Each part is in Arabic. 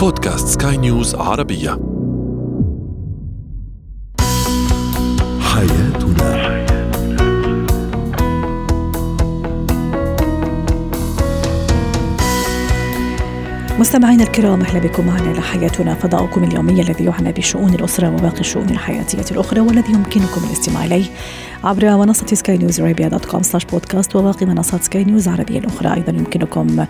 بودكاست سكاي نيوز عربية. حياتنا مستمعينا الكرام أهلا بكم معنا إلى حياتنا فضاؤكم اليومي الذي يعنى بشؤون الأسرة وباقي الشؤون الحياتية الأخرى والذي يمكنكم الاستماع إليه عبر منصة سكاي نيوز عربية dot com slash podcast وباقي منصات سكاي نيوز العربية الأخرى. أيضا يمكنكم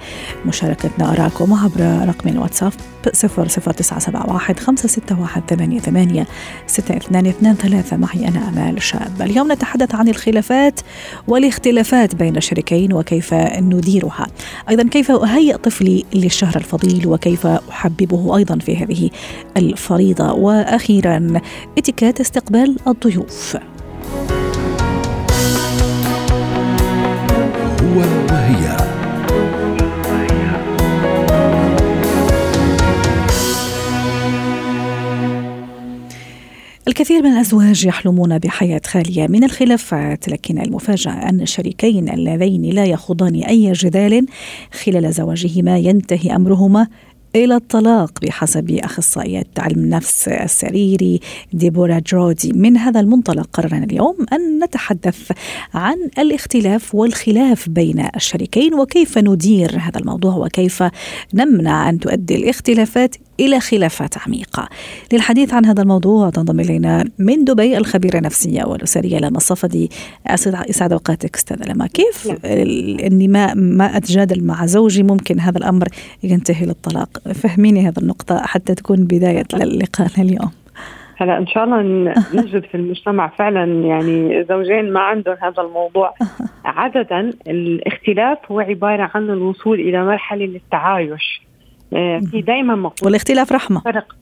مشاركتنا آراءكم عبر رقم الواتساب صفر صفر تسعة سبعة واحد خمسة ستة واحد ثمانية ثمانية ستة اثنان اثنان ثلاثة. معي أنا أمال شاب. اليوم نتحدث عن الخلافات والاختلافات بين الشريكين وكيف نديرها. أيضا كيف أهيئ طفلي للشهر الفضيل وكيف أحببه أيضا في هذه الفريضة. وأخيرا اتكات استقبال الضيوف. هو وهي. الكثير من الأزواج يحلمون بحياة خالية من الخلافات لكن المفاجأة أن الشريكين اللذين لا يخوضان أي جدال خلال زواجهما ينتهي أمرهما إلى الطلاق بحسب أخصائية علم النفس السريري ديبورا جرودي. من هذا المنطلق قررنا اليوم أن نتحدث عن الاختلاف والخلاف بين الشريكين وكيف ندير هذا الموضوع وكيف نمنع أن تؤدي الاختلافات إلى خلافات عميقة. للحديث عن هذا الموضوع تنضم إلينا من دبي الخبيرة النفسية والأسرية لما الصفدي أسعد أوقاتك أستاذة لما. كيف أني ما, ما أتجادل مع زوجي؟ ممكن هذا الأمر ينتهي للطلاق. فهميني هذه النقطة حتى تكون بداية للقاء اليوم هلا إن شاء الله نجد في المجتمع فعلا يعني زوجين ما عندهم هذا الموضوع. عادة الاختلاف هو عبارة عن الوصول إلى مرحلة للتعايش. آه، في دائما مقول والاختلاف رحمة. فرق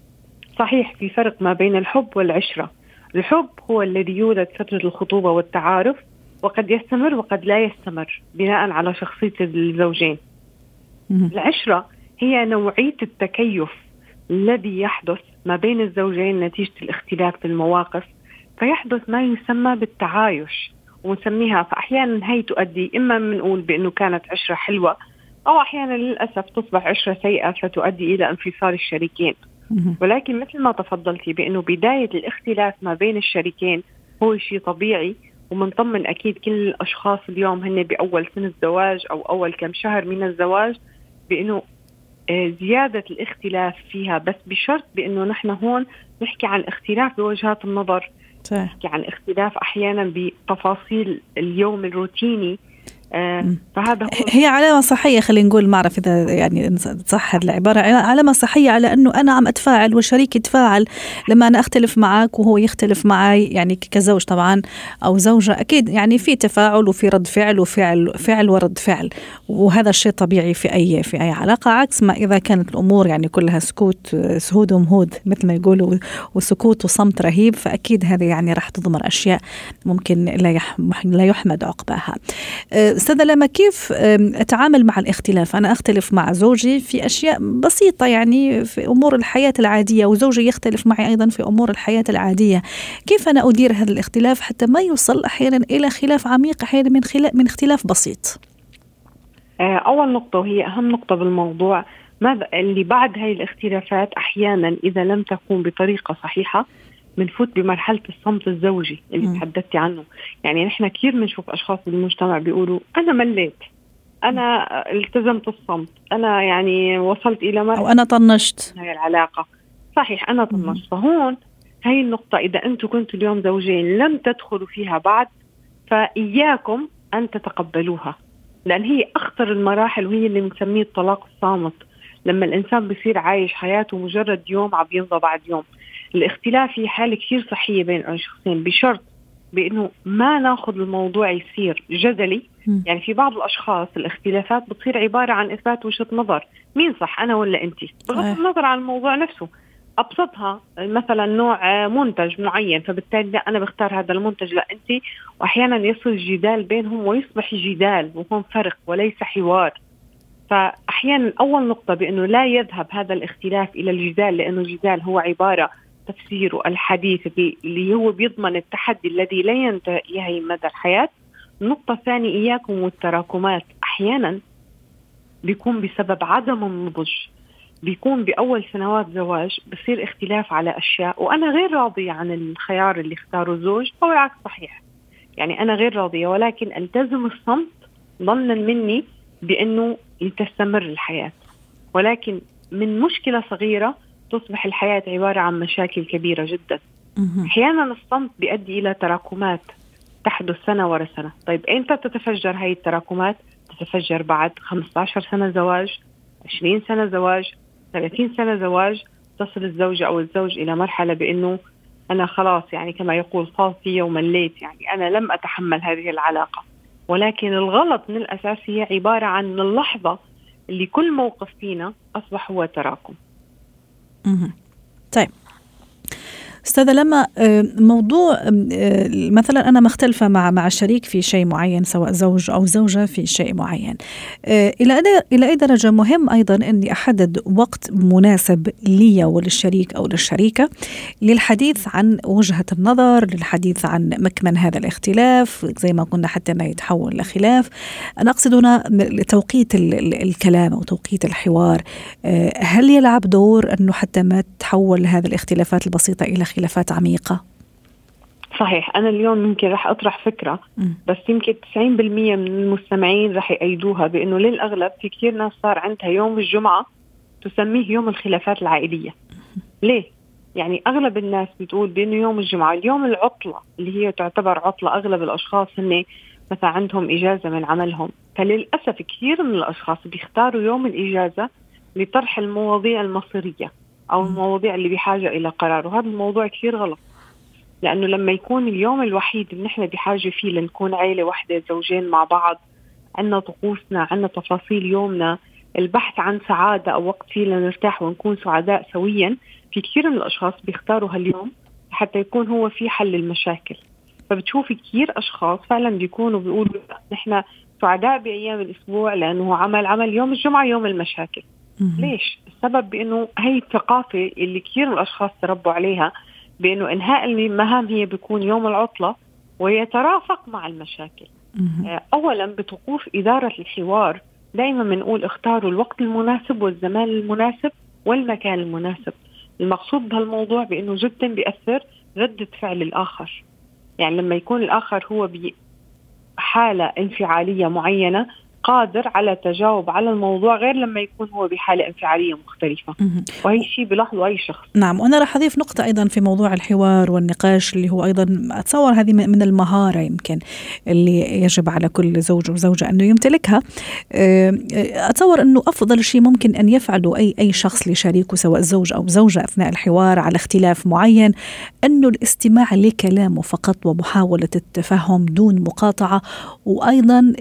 صحيح في فرق ما بين الحب والعشرة. الحب هو الذي يولد فترة الخطوبة والتعارف وقد يستمر وقد لا يستمر بناء على شخصية الزوجين. العشرة هي نوعية التكيف الذي يحدث ما بين الزوجين نتيجة الاختلاف في المواقف فيحدث ما يسمى بالتعايش ونسميها فأحيانا هي تؤدي إما بنقول بأنه كانت عشرة حلوة أو أحيانا للأسف تصبح عشرة سيئة فتؤدي إلى انفصال الشريكين. ولكن مثل ما تفضلتي بأنه بداية الاختلاف ما بين الشريكين هو شيء طبيعي ومنطمن أكيد كل الأشخاص اليوم هن بأول سنه الزواج أو أول كم شهر من الزواج بأنه زيادة الاختلاف فيها بس بشرط بأنه نحن هون نحكي عن اختلاف بوجهات النظر صحيح. نحكي عن اختلاف أحيانا بتفاصيل اليوم الروتيني آه، فهذا هو هي علامة صحية خلينا نقول ما أعرف إذا يعني صح العبارة. علامة صحية على أنه أنا عم أتفاعل وشريكي يتفاعل لما أنا أختلف معك وهو يختلف معي يعني كزوج طبعا أو زوجة. أكيد يعني في تفاعل وفي رد فعل وفعل فعل ورد فعل وهذا الشيء طبيعي في أي في أي علاقة عكس ما إذا كانت الأمور يعني كلها سكوت سهود ومهود مثل ما يقولوا وسكوت وصمت رهيب. فأكيد هذه يعني راح تضمر أشياء ممكن لا لا يحمد عقباها. أستاذة لما كيف أتعامل مع الاختلاف؟ أنا أختلف مع زوجي في أشياء بسيطة يعني في أمور الحياة العادية وزوجي يختلف معي أيضا في أمور الحياة العادية. كيف أنا أدير هذا الاختلاف حتى ما يوصل أحيانا إلى خلاف عميق أحيانا من خلاف من اختلاف بسيط؟ آه، أول نقطة وهي أهم نقطة بالموضوع ماذا اللي بعد هاي الاختلافات أحيانا إذا لم تكون بطريقة صحيحة بنفوت بمرحلة الصمت الزوجي اللي تحدثتي عنه. يعني نحن كثير بنشوف أشخاص بالمجتمع بيقولوا أنا مليت أنا التزمت الصمت أنا يعني وصلت إلى مرحلة أو أنا طنشت. هاي العلاقة. صحيح أنا طنشت. فهون هاي النقطة إذا أنتم كنتوا اليوم زوجين لم تدخلوا فيها بعد فإياكم أن تتقبلوها لأن هي أخطر المراحل وهي اللي بنسميه الطلاق الصامت. لما الإنسان بصير عايش حياته مجرد يوم عم يمضى بعد يوم. الاختلاف هي حالة كثير صحية بين الشخصين بشرط بإنه ما ناخذ الموضوع يصير جدلي. م. يعني في بعض الأشخاص الاختلافات بتصير عبارة عن إثبات وجهة نظر. مين صح أنا ولا انت؟ بغض النظر عن الموضوع نفسه. أبسطها مثلا نوع منتج معين فبالتالي لا أنا بختار هذا المنتج لا انت واحيانا يصل جدال بينهم ويصبح جدال وهون فرق وليس حوار. فاحيانا أول نقطة بإنه لا يذهب هذا الاختلاف إلى الجدال لأنه الجدال هو عبارة تفسيره الحديث اللي هو بيضمن التحدي الذي لا ينتهي مدى الحياة النقطة الثانية إياكم والتراكمات. أحيانا بيكون بسبب عدم النضج بيكون بأول سنوات زواج بصير اختلاف على أشياء. وأنا غير راضية عن الخيار اللي اختاره الزوج أو العكس صحيح. يعني أنا غير راضية ولكن ألتزم الصمت ظنا مني بأنه تستمر الحياة. ولكن من مشكلة صغيرة تصبح الحياة عبارة عن مشاكل كبيرة جدا. أحيانا الصمت بيؤدي إلى تراكمات تحدث سنة ورا سنة. طيب ايمتى تتفجر هاي التراكمات؟ تتفجر بعد 15 سنة زواج 20 سنة زواج 30 سنة زواج. تصل الزوجه أو الزوج إلى مرحلة بإنه أنا خلاص يعني كما يقول فاضي ومليت يعني أنا لم أتحمل هذه العلاقة. ولكن الغلط من الأساس هي عبارة عن اللحظة اللي كل موقف فينا أصبح هو تراكم. طيب أستاذة لما آه، موضوع آه، مثلا أنا مختلفة مع مع الشريك في شيء معين سواء زوج أو زوجة في شيء معين. آه، إلى إلى أي درجة؟ مهم أيضا أني أحدد وقت مناسب لي وللشريك أو للشريكة للحديث عن وجهة النظر للحديث عن مكمن هذا الاختلاف زي ما قلنا حتى ما يتحول لخلاف أنا أقصد هنا توقيت الكلام أو توقيت الحوار. هل يلعب دور أنه حتى ما تحول هذه الاختلافات البسيطة إلى خلاف؟ خلافات عميقة. صحيح أنا اليوم يمكن رح أطرح فكرة بس يمكن 90% من المستمعين رح يأيدوها بأنه للأغلب في كثير ناس صار عندها يوم الجمعة تسميه يوم الخلافات العائلية. ليه؟ يعني أغلب الناس بتقول بأنه يوم الجمعة اليوم العطلة اللي هي تعتبر عطلة أغلب الأشخاص هن مثلا عندهم إجازة من عملهم. فللأسف كثير من الأشخاص بيختاروا يوم الإجازة لطرح المواضيع المصيرية. أو المواضيع اللي بحاجة إلى قرار. وهذا الموضوع كثير غلط. لأنه لما يكون اليوم الوحيد اللي نحن بحاجة فيه لنكون عيلة واحدة زوجين مع بعض عندنا طقوسنا عندنا تفاصيل يومنا البحث عن سعادة أو وقت فيه لنرتاح ونكون سعداء سويا في كثير من الأشخاص بيختاروا هاليوم حتى يكون هو في حل المشاكل. فبتشوفي كثير أشخاص فعلا بيكونوا بيقولوا نحن سعداء بأيام الأسبوع لأنه عمل عمل يوم الجمعة يوم المشاكل. ليش؟ السبب بأنه هي الثقافة اللي كثير من الأشخاص تربوا عليها بأنه إنهاء المهام هي بيكون يوم العطلة ويترافق مع المشاكل. آه، اولا بطقوس إدارة الحوار دائما بنقول اختاروا الوقت المناسب والزمان المناسب والمكان المناسب. المقصود بهالموضوع بأنه جدا بيأثر ردة فعل الآخر. يعني لما يكون الآخر هو بحالة انفعالية معينة قادر على التجاوب على الموضوع غير لما يكون هو بحالة انفعالية مختلفة. وهي شيء بلاحظه اي شخص. نعم وأنا راح أضيف نقطة أيضا في موضوع الحوار والنقاش اللي هو أيضا أتصور هذه من المهارة يمكن اللي يجب على كل زوج وزوجة أنه يمتلكها. أتصور أنه أفضل شيء ممكن أن يفعله اي أي شخص لشريكه سواء زوج أو زوجة أثناء الحوار على اختلاف معين انه الاستماع لكلامه فقط ومحاولة التفهم دون مقاطعة وأيضا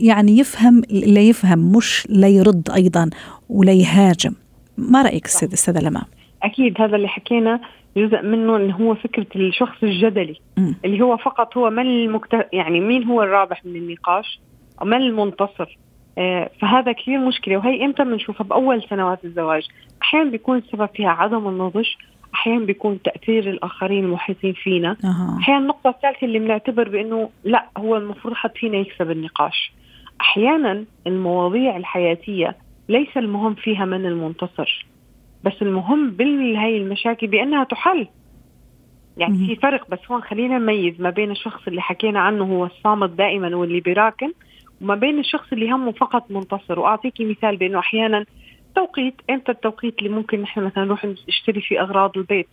يعني يفهم يفهم لا يفهم مش لا يرد أيضا ولا يهاجم. ما رأيك أستاذ أستاذة لما أكيد هذا اللي حكينا جزء منه انه هو فكرة الشخص الجدلي م. اللي هو فقط هو من المكت... يعني مين هو الرابح من النقاش؟ ومن المنتصر؟ آه فهذا كثير مشكلة. وهي إمتى بنشوفها؟ بأول سنوات الزواج. أحيانا بيكون السبب فيها عدم النضج أحيانا بيكون تأثير الآخرين المحيطين فينا. أه. أحيانا النقطة الثالثة اللي بنعتبر بأنه لا هو المفروض حد فينا يكسب النقاش. أحيانا المواضيع الحياتية ليس المهم فيها من المنتصر بس المهم بهي المشاكل بأنها تحل. يعني في فرق بس هون خلينا نميز ما بين الشخص اللي حكينا عنه هو الصامت دائما واللي بيراكن وما بين الشخص اللي همه فقط منتصر. واعطيكي مثال بأنه أحيانا توقيت إمتى التوقيت اللي ممكن نحن مثلا نروح نشتري فيه أغراض البيت؟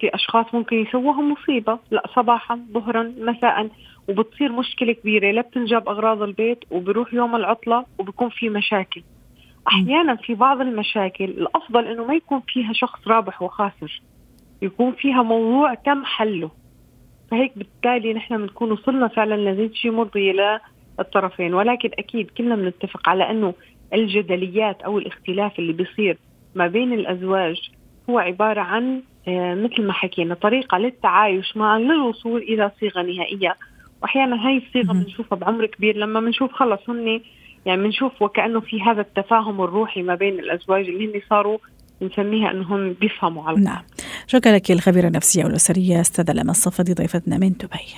في أشخاص ممكن يسووها مصيبة لا صباحا ظهرا مساء. وبتصير مشكلة كبيرة لا بتنجاب أغراض البيت وبروح يوم العطلة وبكون في مشاكل. أحيانا في بعض المشاكل الأفضل إنه ما يكون فيها شخص رابح وخاسر يكون فيها موضوع تم حله. فهيك بالتالي نحن بنكون وصلنا فعلا لنتيجه مرضية للطرفين. ولكن أكيد كلنا بنتفق على إنه الجدليات أو الاختلاف اللي بيصير ما بين الأزواج هو عبارة عن آه، مثل ما حكينا طريقة للتعايش معا للوصول إلى صيغة نهائية. وأحيانا هاي الصيغة بنشوفها بعمر كبير لما بنشوف خلص هن يعني بنشوف وكأنه في هذا التفاهم الروحي ما بين الأزواج اللي هن صاروا نسميها إنهم بيفهموا على نعم. شكرا لك الخبيرة النفسية والأسرية أستاذة لما الصفدي ضيفتنا من دبي.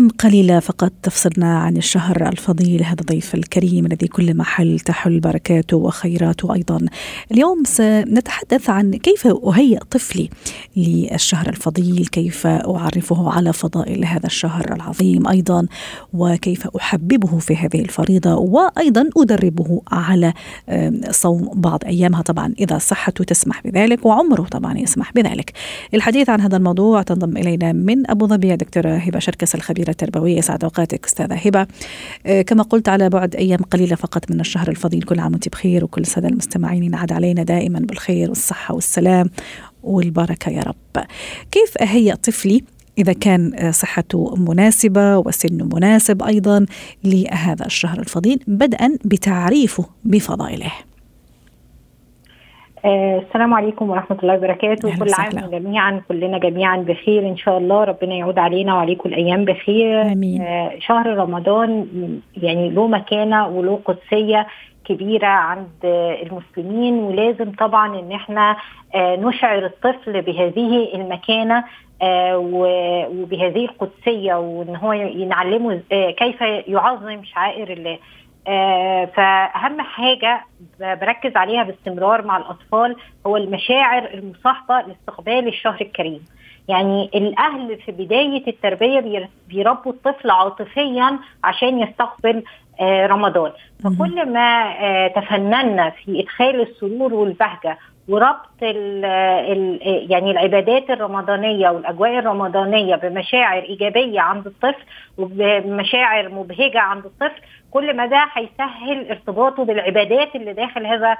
أيام قليلة فقط تفصلنا عن الشهر الفضيل هذا الضيف الكريم الذي كل محل تحل بركاته وخيراته أيضا. اليوم سنتحدث عن كيف أهيئ طفلي للشهر الفضيل كيف أعرفه على فضائل هذا الشهر العظيم أيضا وكيف أحببه في هذه الفريضة وأيضا أدربه على صوم بعض أيامها. طبعا إذا صحته تسمح بذلك وعمره طبعا يسمح بذلك. الحديث عن هذا الموضوع تنضم إلينا من أبو ظبي دكتورة هبة شركس الخبيرة التربوية. سعد أوقاتك أستاذة هبة. آه، كما قلت على بعد أيام قليلة فقط من الشهر الفضيل كل عام وأنت بخير وكل السادة المستمعين ينعاد علينا دائما بالخير والصحة والسلام والبركة يا رب. كيف أهيئ طفلي إذا كان صحته مناسبة وسنه مناسب أيضا لهذا الشهر الفضيل بدءا بتعريفه بفضائله؟ آه السلام عليكم ورحمة الله وبركاته. كل عام جميعا كلنا جميعا بخير. إن شاء الله ربنا يعود علينا وعليكم الأيام بخير. آمين. آه شهر رمضان يعني له مكانة وله قدسية كبيرة عند المسلمين. ولازم طبعا إن إحنا آه نشعر الطفل بهذه المكانة آه وبهذه القدسية وإن هو ينعلمه آه كيف يعظم شعائر الله. فأهم حاجة بركز عليها باستمرار مع الأطفال هو المشاعر المصاحبة لاستقبال الشهر الكريم. يعني الأهل في بداية التربية بيربوا الطفل عاطفيا عشان يستقبل آه رمضان. فكل ما آه تفننا في إدخال السرور والبهجة وربط ال ال يعني العبادات الرمضانية والأجواء الرمضانية بمشاعر إيجابية عند الطفل وبمشاعر مبهجة عند الطفل كل ما ده هيسهل ارتباطه بالعبادات اللي داخل هذا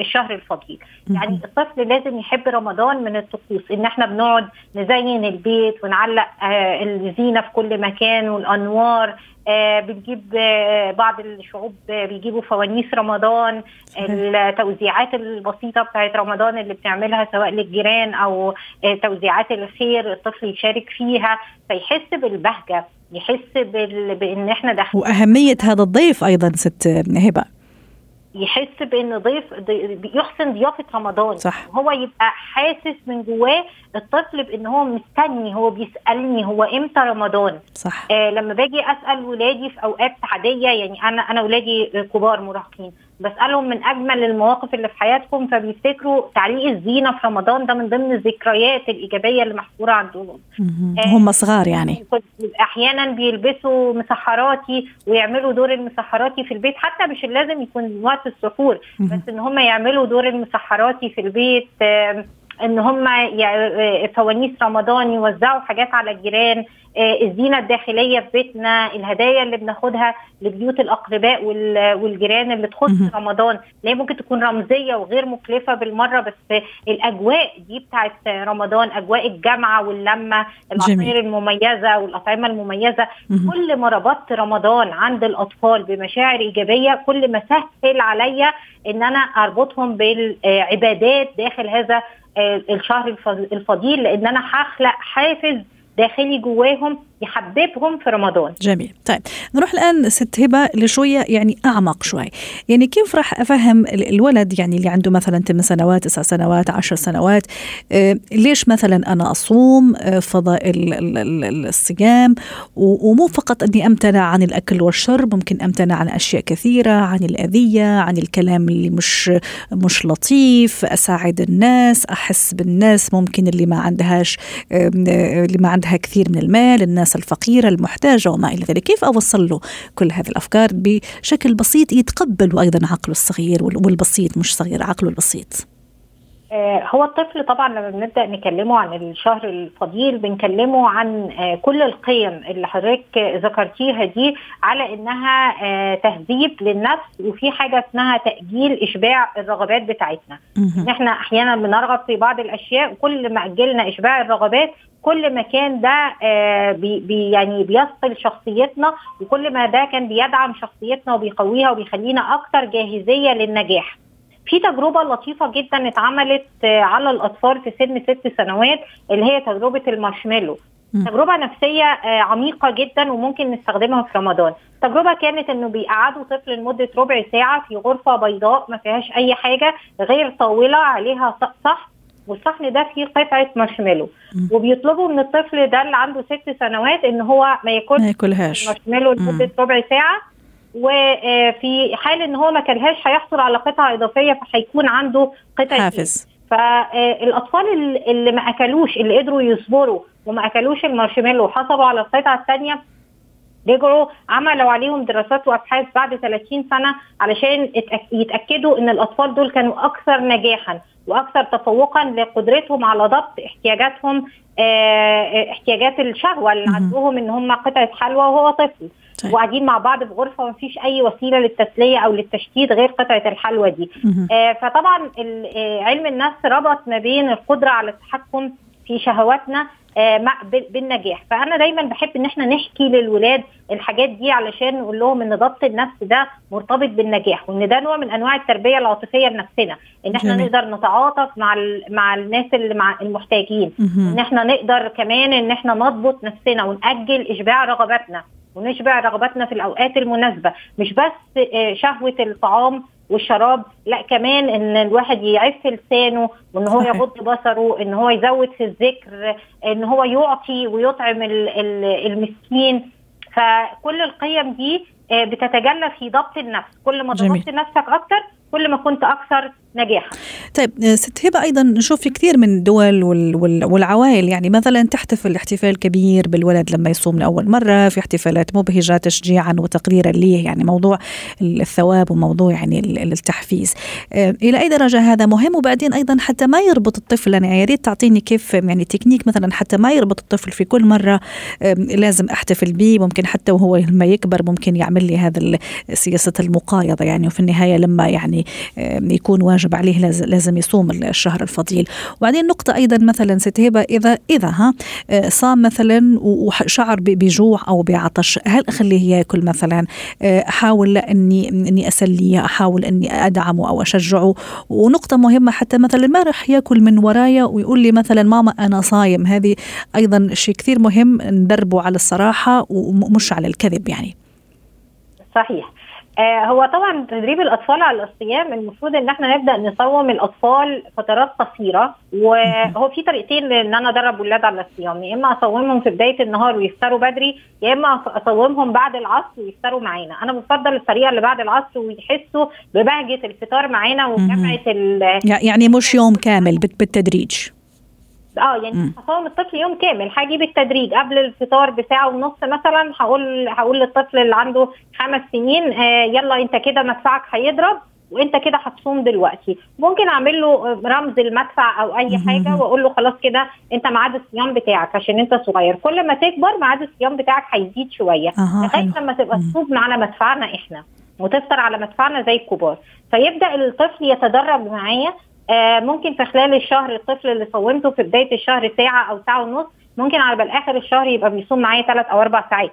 الشهر الفضيل. يعني الطفل لازم يحب رمضان من الطقوس إن إحنا بنقعد نزين البيت ونعلق آه الزينة في كل مكان والأنوار آه بنجيب آه بعض الشعوب بيجيبوا فوانيس رمضان التوزيعات البسيطة بتاعت رمضان اللي بنعملها سواء للجيران أو توزيعات الخير الطفل يشارك فيها فيحس بالبهجة. يحس بال... بإن إحنا داخلين وأهمية هذا الضيف أيضا ست هبة. يحس بإن ضيف يحسن ضيافة رمضان. صح. هو يبقى حاسس من جواه الطفل بإن هو مستني هو بيسألني هو إمتى رمضان. صح. آه لما باجي أسأل ولادي في أوقات عادية يعني أنا أنا ولادي كبار مراهقين. بسألهم من أجمل المواقف اللي في حياتكم فبيفتكروا تعليق الزينة في رمضان ده من ضمن الذكريات الإيجابية اللي محفورة عندهم. آه هم صغار يعني. أحيانا بيلبسوا مسحراتي ويعملوا دور المسحراتي في البيت حتى مش لازم يكون وقت السحور بس إن هم يعملوا دور المسحراتي في البيت إن هم فوانيس رمضان يوزعوا حاجات على الجيران الزينة الداخلية في بيتنا الهدايا اللي بناخدها لبيوت الأقرباء والجيران اللي تخص رمضان. اللي ممكن تكون رمزية وغير مكلفة بالمرة بس الأجواء دي بتاعت رمضان أجواء الجامعة واللمة العصير المميزة والأطعمة المميزة مم. كل ما ربطت رمضان عند الأطفال بمشاعر إيجابية كل ما سهل عليا إن أنا أربطهم بالعبادات داخل هذا الشهر الفضيل لأن أنا هخلق حافز داخلي جواهم يحببهم في رمضان. جميل. طيب نروح الآن ست هبة لشوية يعني أعمق شوي. يعني كيف راح أفهم الولد يعني اللي عنده مثلا 8 سنوات 9 سنوات 10 سنوات؟ آه ليش مثلا أنا أصوم؟ آه فضائل الصيام؟ ومو فقط أني أمتنع عن الأكل والشرب ممكن أمتنع عن أشياء كثيرة عن الأذية عن الكلام اللي مش مش لطيف أساعد الناس أحس بالناس ممكن اللي ما عندهاش آه اللي ما عندها كثير من المال الناس الفقيرة المحتاجة وما إلى ذلك. كيف أوصل له كل هذه الأفكار بشكل بسيط يتقبل أيضا عقله الصغير والبسيط مش صغير عقله البسيط؟ هو الطفل طبعا لما بنبدأ نكلمه عن الشهر الفضيل بنكلمه عن كل القيم اللي حضرتك ذكرتيها دي على إنها تهذيب للنفس وفي حاجة اسمها تأجيل إشباع الرغبات بتاعتنا. إحنا أحيانا بنرغب في بعض الأشياء كل ما أجلنا إشباع الرغبات كل ما كان ده بي بي يعني بيصقل شخصيتنا وكل ما ده كان بيدعم شخصيتنا وبيقويها وبيخلينا أكتر جاهزية للنجاح. في تجربة لطيفة جدا اتعملت على الأطفال في سن ست سنوات اللي هي تجربة المارشميلو. تجربة نفسية عميقة جدا وممكن نستخدمها في رمضان. التجربة كانت إنه بيقعدوا طفل لمدة ربع ساعة في غرفة بيضاء ما فيهاش أي حاجة غير طاولة عليها سطح والصحن ده فيه قطعة مارشميلو. وبيطلبوا من الطفل ده اللي عنده ست سنوات إن هو ما ياكلش ما ياكلهاش. مارشميلو لمدة ربع ساعة. وفي حال إن هو ما كلهاش هيحصل على قطعة إضافية فهيكون عنده قطعه حافز. فالاطفال اللي- اللي ما أكلوش اللي قدروا يصبروا وما أكلوش المارشميلو وحصلوا على القطعة الثانية رجعوا عملوا عليهم دراسات وأبحاث بعد 30 سنة علشان يتأكدوا إن الأطفال دول كانوا أكثر نجاحا وأكثر تفوقا لقدرتهم على ضبط احتياجاتهم آه، احتياجات الشهوة اللي. عندهم إن هم قطعة حلوى وهو طفل طيب. وقاعدين مع بعض في غرفة ومفيش أي وسيلة للتسلية أو للتشتيت غير قطعة الحلوى دي. آه، فطبعا آه، علم النفس ربط ما بين القدرة على التحكم في شهواتنا بالنجاح فأنا دايما بحب إن إحنا نحكي للولاد الحاجات دي علشان نقول لهم إن ضبط النفس ده مرتبط بالنجاح وإن ده نوع من أنواع التربية العاطفية بنفسنا إن إحنا جميل. نقدر نتعاطف مع مع الناس اللي مع المحتاجين مهم. إن إحنا نقدر كمان إن إحنا نضبط نفسنا ونأجل إشباع رغباتنا ونشبع رغباتنا في الأوقات المناسبة مش بس آه، شهوة الطعام والشراب لا كمان إن الواحد يعف لسانه وإن هو. يغض بصره إن هو يزود في الذكر إن هو يعطي ويطعم ال- ال- المسكين فكل القيم دي آه، بتتجلى في ضبط النفس كل ما. ضبطت نفسك أكتر كل ما كنت أكثر نجاحا. طيب آه، ست هبة أيضا نشوف في كثير من الدول وال- وال- والعوائل يعني مثلا تحتفل احتفال كبير بالولد لما يصوم لأول مرة في احتفالات مبهجة تشجيعا وتقديرا ليه يعني موضوع الثواب وموضوع يعني ال- التحفيز. آه، إلى أي درجة هذا مهم؟ وبعدين أيضا حتى ما يربط الطفل أنا يا ريت تعطيني كيف يعني تكنيك مثلا حتى ما يربط الطفل في كل مرة لازم أحتفل به ممكن حتى وهو لما يكبر ممكن يعمل لي هذا سياسة المقايضة يعني وفي النهاية لما يعني آم، يكون واجب عليه لاز- لازم يصوم الشهر الفضيل. وبعدين نقطة أيضا مثلا ست هبة إذا إذا ها آه، صام مثلا وشعر بجوع أو بعطش هل أخليه يأكل مثلا؟ آه، أحاول أني أني أسليه أحاول أني أدعمه أو أشجعه. ونقطة مهمة حتى مثلا ما راح يأكل من ورايا ويقول لي مثلا ماما أنا صايم. هذه أيضا شيء كثير مهم ندربه على الصراحة ومش على الكذب يعني. صحيح. هو طبعا تدريب الأطفال على الصيام المفروض إن إحنا نبدأ نصوم الأطفال فترات قصيرة وهو في طريقتين إن أنا أدرب ولاد على الصيام يا إما أصومهم في بداية النهار ويفطروا بدري يا إما أصومهم بعد العصر ويفطروا معانا. أنا بفضل الطريقة اللي بعد العصر ويحسوا ببهجة الفطار معانا وجمعة يعني مش يوم كامل بالتدريج. آه يعني. هصوم الطفل يوم كامل هاجي بالتدريج قبل الفطار بساعة ونص مثلا هقول هقول للطفل اللي عنده خمس سنين آه يلا انت كده مدفعك هيضرب وانت كده هتصوم دلوقتي ممكن اعمل له رمز المدفع أو اي. حاجة واقول له خلاص كده انت ميعاد الصيام بتاعك عشان انت صغير كل ما تكبر ميعاد الصيام بتاعك هيزيد شوية لغاية. لما تبقى. تصوم على مدفعنا إحنا وتفطر على مدفعنا زي الكبار فيبدأ الطفل يتدرب معايا ممكن في خلال الشهر الطفل اللي صومته في بداية الشهر ساعة أو ساعة ونص ممكن على بال اخر الشهر يبقى بيصوم معايا ثلاث أو أربع ساعات.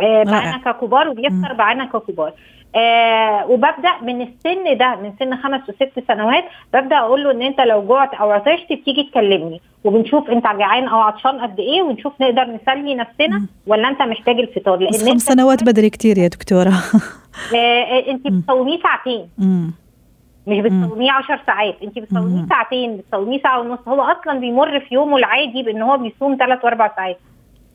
آه معانا ككبار وبيفطر معانا ككبار. آه وببدأ من السن ده من سن خمس وست سنوات ببدأ أقول له إن أنت لو جوعت أو عطشت بتيجي تكلمني وبنشوف أنت جعان أو عطشان قد إيه ونشوف نقدر نسلي نفسنا ولا أنت محتاج الفطار. لأن خمس سنوات بدري كتير يا دكتورة. آه آه، أنت. بتصوميه ساعتين. مم. مش بتصوميه 10 ساعات انت بتصوميه. ساعتين بتصوميه ساعة ونص هو أصلا بيمر في يومه العادي بأن هو بيصوم ثلاث وأربع ساعات.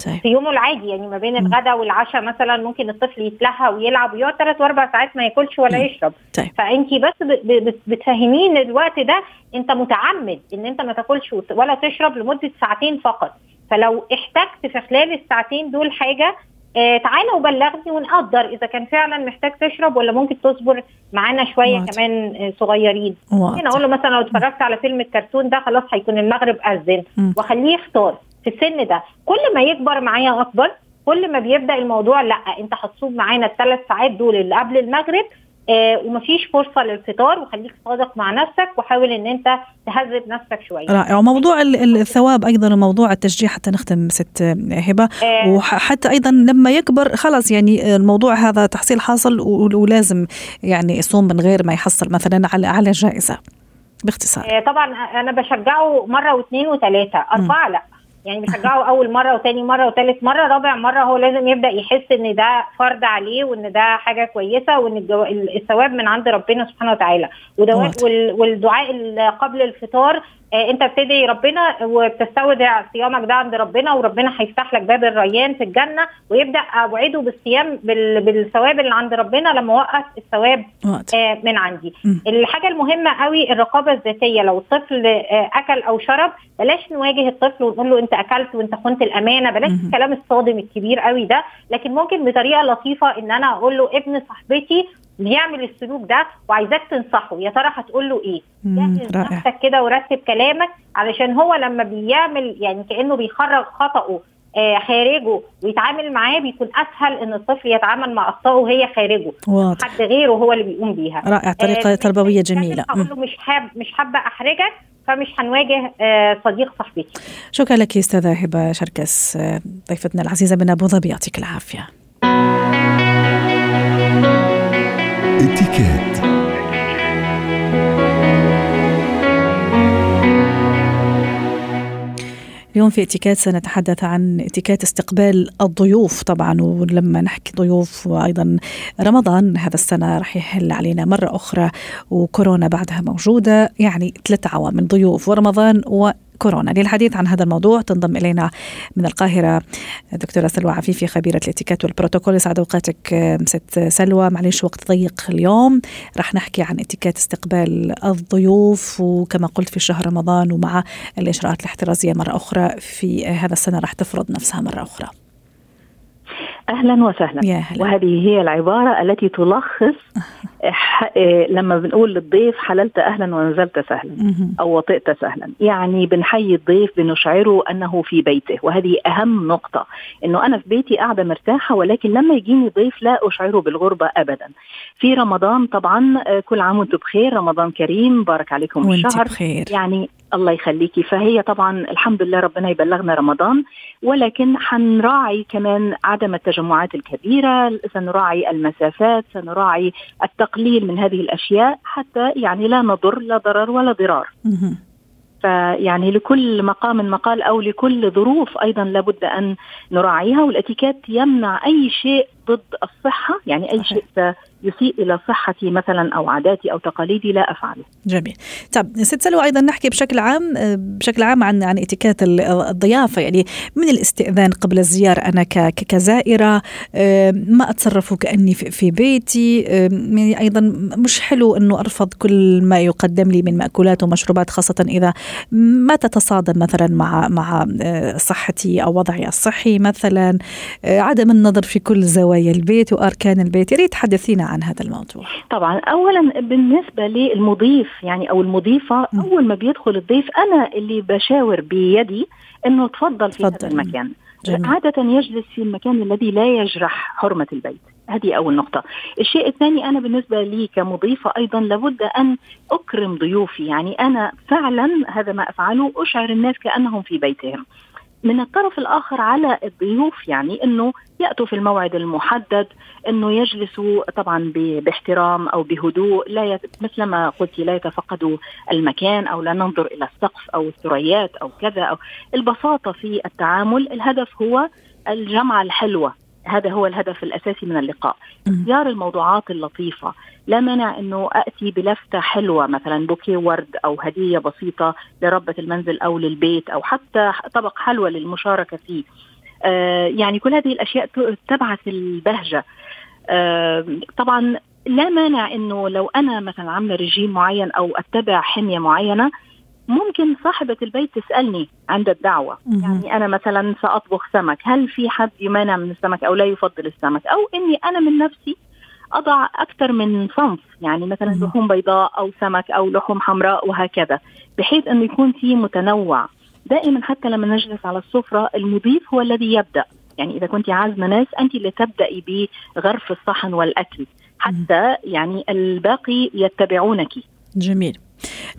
طيب. في يومه العادي يعني ما بين الغداء والعشاء مثلا ممكن الطفل يتلهى ويلعب ويقعد ثلاث وأربع ساعات ما ياكلش ولا مم. يشرب. طيب. فانت بس ب- ب- بتفهميه إن الوقت ده أنت متعمد إن أنت ما تاكلش ولا تشرب لمدة ساعتين فقط. فلو احتجت في خلال الساعتين دول حاجة آه تعالى وبلغني ونقدر إذا كان فعلا محتاج تشرب ولا ممكن تصبر معانا شوية واضح. كمان آه صغيرين ممكن أقول له مثلا لو اتفرجت على فيلم الكرتون ده خلاص هيكون المغرب أذن. واخليه يختار في السن ده كل ما يكبر معايا أكبر كل ما بيبدأ الموضوع لأ أنت هتصوم معانا الثلاث ساعات دول اللي قبل المغرب آه ومفيش فرصة للفطار وخليك صادق مع نفسك وحاول إن أنت تهذب نفسك شوية. رائع. وموضوع ال- ال- الثواب أيضا وموضوع التشجيع حتى نختم ست هبة. آه. وحتى أيضا لما يكبر خلاص يعني الموضوع هذا تحصيل حاصل ولازم يعني يصوم من غير ما يحصل مثلا على على جائزة. باختصار. آه طبعا أنا بشجعه مرة واثنين وثلاثة. أربعة لا. يعني بشجعه أول مرة وتاني مرة وتالت مرة رابع مرة هو لازم يبدأ يحس إن ده فرض عليه وإن ده حاجة كويسة وإن الجو... الثواب من عند ربنا سبحانه وتعالى. والدعاء ال- قبل الفطار انت بتدعي ربنا وبتستودع صيامك ده عند ربنا وربنا هيفتح لك باب الريان في الجنة ويبدأ اوعده بالصيام بال- بالثواب اللي عند ربنا لما أوقف الثواب. آه، من عندي. الحاجة المهمة قوي الرقابة الذاتية لو الطفل آه، أكل أو شرب بلاش نواجه الطفل ونقول له أنت أكلت وأنت خنت الأمانة بلاش. الكلام الصادم الكبير قوي ده لكن ممكن بطريقة لطيفة إن أنا أقول له ابن صاحبتي بيعمل السلوك ده وعايزاك تنصحه. يا ترى هتقول له إيه؟ جهز نفسك كده ورتب كلامك علشان هو لما بيعمل يعني كأنه بيخرج خطأه آه، خارجه ويتعامل معاه بيكون أسهل إن الطفل يتعامل مع أخطائه وهي خارجه. واضح. حد غيره هو اللي بيقوم بيها. رائع. آه، تربوية مش- جميلة. هقول مم. له مش حاب مش حابة أحرجك فمش هنواجه آه، صديق صاحبتي. شكرا لك أستاذة هبة شركس آه، ضيفتنا العزيزة من أبو ظبي يعطيك العافية. اتكات اليوم في إتيكيت سنتحدث عن إتيكيت استقبال الضيوف طبعا ولما نحكي ضيوف وأيضا رمضان هذا السنة راح يحل علينا مرة أخرى وكورونا بعدها موجودة يعني ثلاث عوامل ضيوف ورمضان وكورونا للحديث عن هذا الموضوع تنضم إلينا من القاهرة دكتورة سلوى عفيفي خبيرة الاتيكيت والبروتوكول. يسعد أوقاتك آه، ست سلوى. معلش وقت ضيق اليوم. راح نحكي عن اتيكيت استقبال الضيوف وكما قلت في شهر رمضان ومع الإجراءات الاحترازية مرة أخرى في هذا السنة راح تفرض نفسها مرة أخرى. أهلا وسهلا. يا هلا. وهذه هي العبارة التي تلخص إيه، لما بنقول للضيف حللت أهلا ونزلت سهلا. أو وطئت سهلا. يعني بنحيي الضيف بنشعره أنه في بيته. وهذه أهم نقطة إنه أنا في بيتي قاعدة مرتاحة ولكن لما يجيني ضيف لا أشعره بالغربة ابدا. في رمضان طبعا آه، كل عام وأنتم بخير رمضان كريم بارك عليكم الشهر. بخير. يعني الله يخليكي فهي طبعا الحمد لله ربنا يبلغنا رمضان ولكن حنراعي كمان عدم التجمعات الكبيرة سنراعي المسافات سنراعي التقليل من هذه الأشياء حتى يعني لا نضر لا ضرر ولا ضرار. فيعني لكل مقام مقال أو لكل ظروف أيضا لابد أن نراعيها والاتيكيت يمنع أي شيء ضد الصحة يعني أي. شيء يسيء إلى صحتي مثلا أو عاداتي أو تقاليدي لا أفعله. جميل. طب ست سلوى أيضا نحكي بشكل عام آه، بشكل عام عن عن اتيكيت ال- الضيافة يعني من الاستئذان قبل الزيارة؟ أنا كزائرة آه، ما أتصرف وكأني في بيتي آه، يعني أيضا مش حلو أنه أرفض كل ما يقدم لي من مأكولات ومشروبات خاصة إذا ما تتصادم مثلا مع مع صحتي أو وضعي الصحي مثلا. عدم النظر في كل زوايا البيت وأركان البيت. يا ريت تحدثينا عن هذا الموضوع. طبعا اولا بالنسبة للمضيف يعني أو المضيفة م. أول ما بيدخل الضيف أنا اللي بشاور بيدي إنه تفضل في. هذا المكان. جميل. عادة يجلس في المكان الذي لا يجرح حرمة البيت. هذه أول نقطة. الشيء الثاني أنا بالنسبة لي كمضيفة أيضا لابد أن أكرم ضيوفي. يعني أنا فعلا هذا ما أفعله أشعر الناس كأنهم في بيتهم. من الطرف الآخر على الضيوف يعني أنه يأتوا في الموعد المحدد أنه يجلسوا طبعا باحترام أو بهدوء لا يت... مثل ما قلت لا يتفقدوا المكان أو لا ننظر إلى السقف أو الثريات أو كذا أو البساطة في التعامل. الهدف هو الجمعة الحلوة. هذا هو الهدف الأساسي من اللقاء. اختيار الموضوعات اللطيفة. لا مانع أنه أتي بلفتة حلوة مثلا بوكيه ورد أو هدية بسيطة لربة المنزل أو للبيت أو حتى طبق حلوى للمشاركة فيه. آه يعني كل هذه الأشياء ت- تبعث البهجة. آه طبعا لا مانع إنه لو أنا مثلا عاملة رجيم معين أو أتبع حمية معينة ممكن صاحبة البيت تسألني عند الدعوة. مهم. يعني أنا مثلا سأطبخ سمك هل في حد يمانع من السمك أو لا يفضل السمك؟ أو إني أنا من نفسي أضع أكثر من صنف يعني مثلا مهم. لحوم بيضاء أو سمك أو لحوم حمراء وهكذا بحيث أنه يكون في متنوع. دائما حتى لما نجلس على السفرة المضيف هو الذي يبدأ. يعني إذا كنت عازمة ناس أنت اللي تبدأي بغرف الصحن والأكل. حتى يعني الباقي يتبعونك. جميل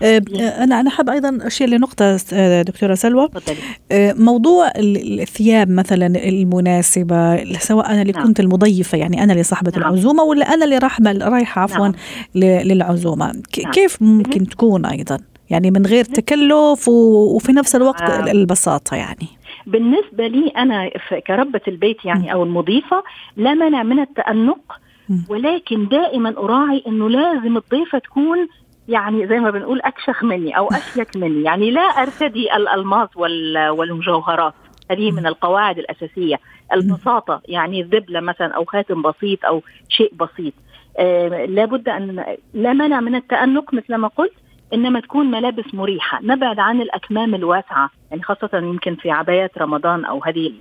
آه، أنا أنا حاب أيضا أشير لنقطة آه، دكتورة سلوى موضوع ال- الثياب مثلا المناسبة سواء أنا اللي نعم. كنت المضيفة يعني أنا اللي صاحبة نعم. العزومة ولا أنا اللي راح رايحه عفوا نعم. للعزومة. كيف ممكن تكون أيضا يعني من غير تكلف وفي نفس الوقت. البساطة يعني بالنسبة لي أنا ف- كربة البيت يعني أو المضيفة لا مانع من التأنق مم. ولكن دائما أراعي أنه لازم الضيفة تكون يعني زي ما بنقول أكشخ مني أو أشيك مني. يعني لا أرتدي الالماس وال- والمجوهرات. هذه من القواعد الأساسية. البساطة يعني الدبله مثلا أو خاتم بسيط أو شيء بسيط. آه لابد ان لا مانع من التانق مثل ما قلت. إنما تكون ملابس مريحة. نبعد عن الأكمام الواسعة. يعني خاصة يمكن في عبايات رمضان أو هذه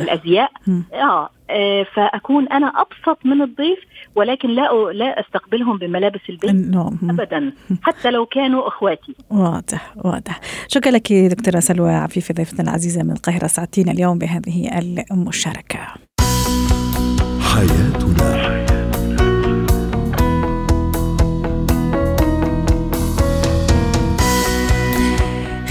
الأزياء. آه آه، فأكون أنا أبسط من الضيف ولكن لا لا أستقبلهم بملابس البيت مم. ابدا. حتى لو كانوا إخواتي. واضح واضح. شكرا لك دكتورة سلوى. عفيفي ضيفتنا العزيزة من القاهرة. سعدتينا اليوم بهذه المشاركة. حياتنا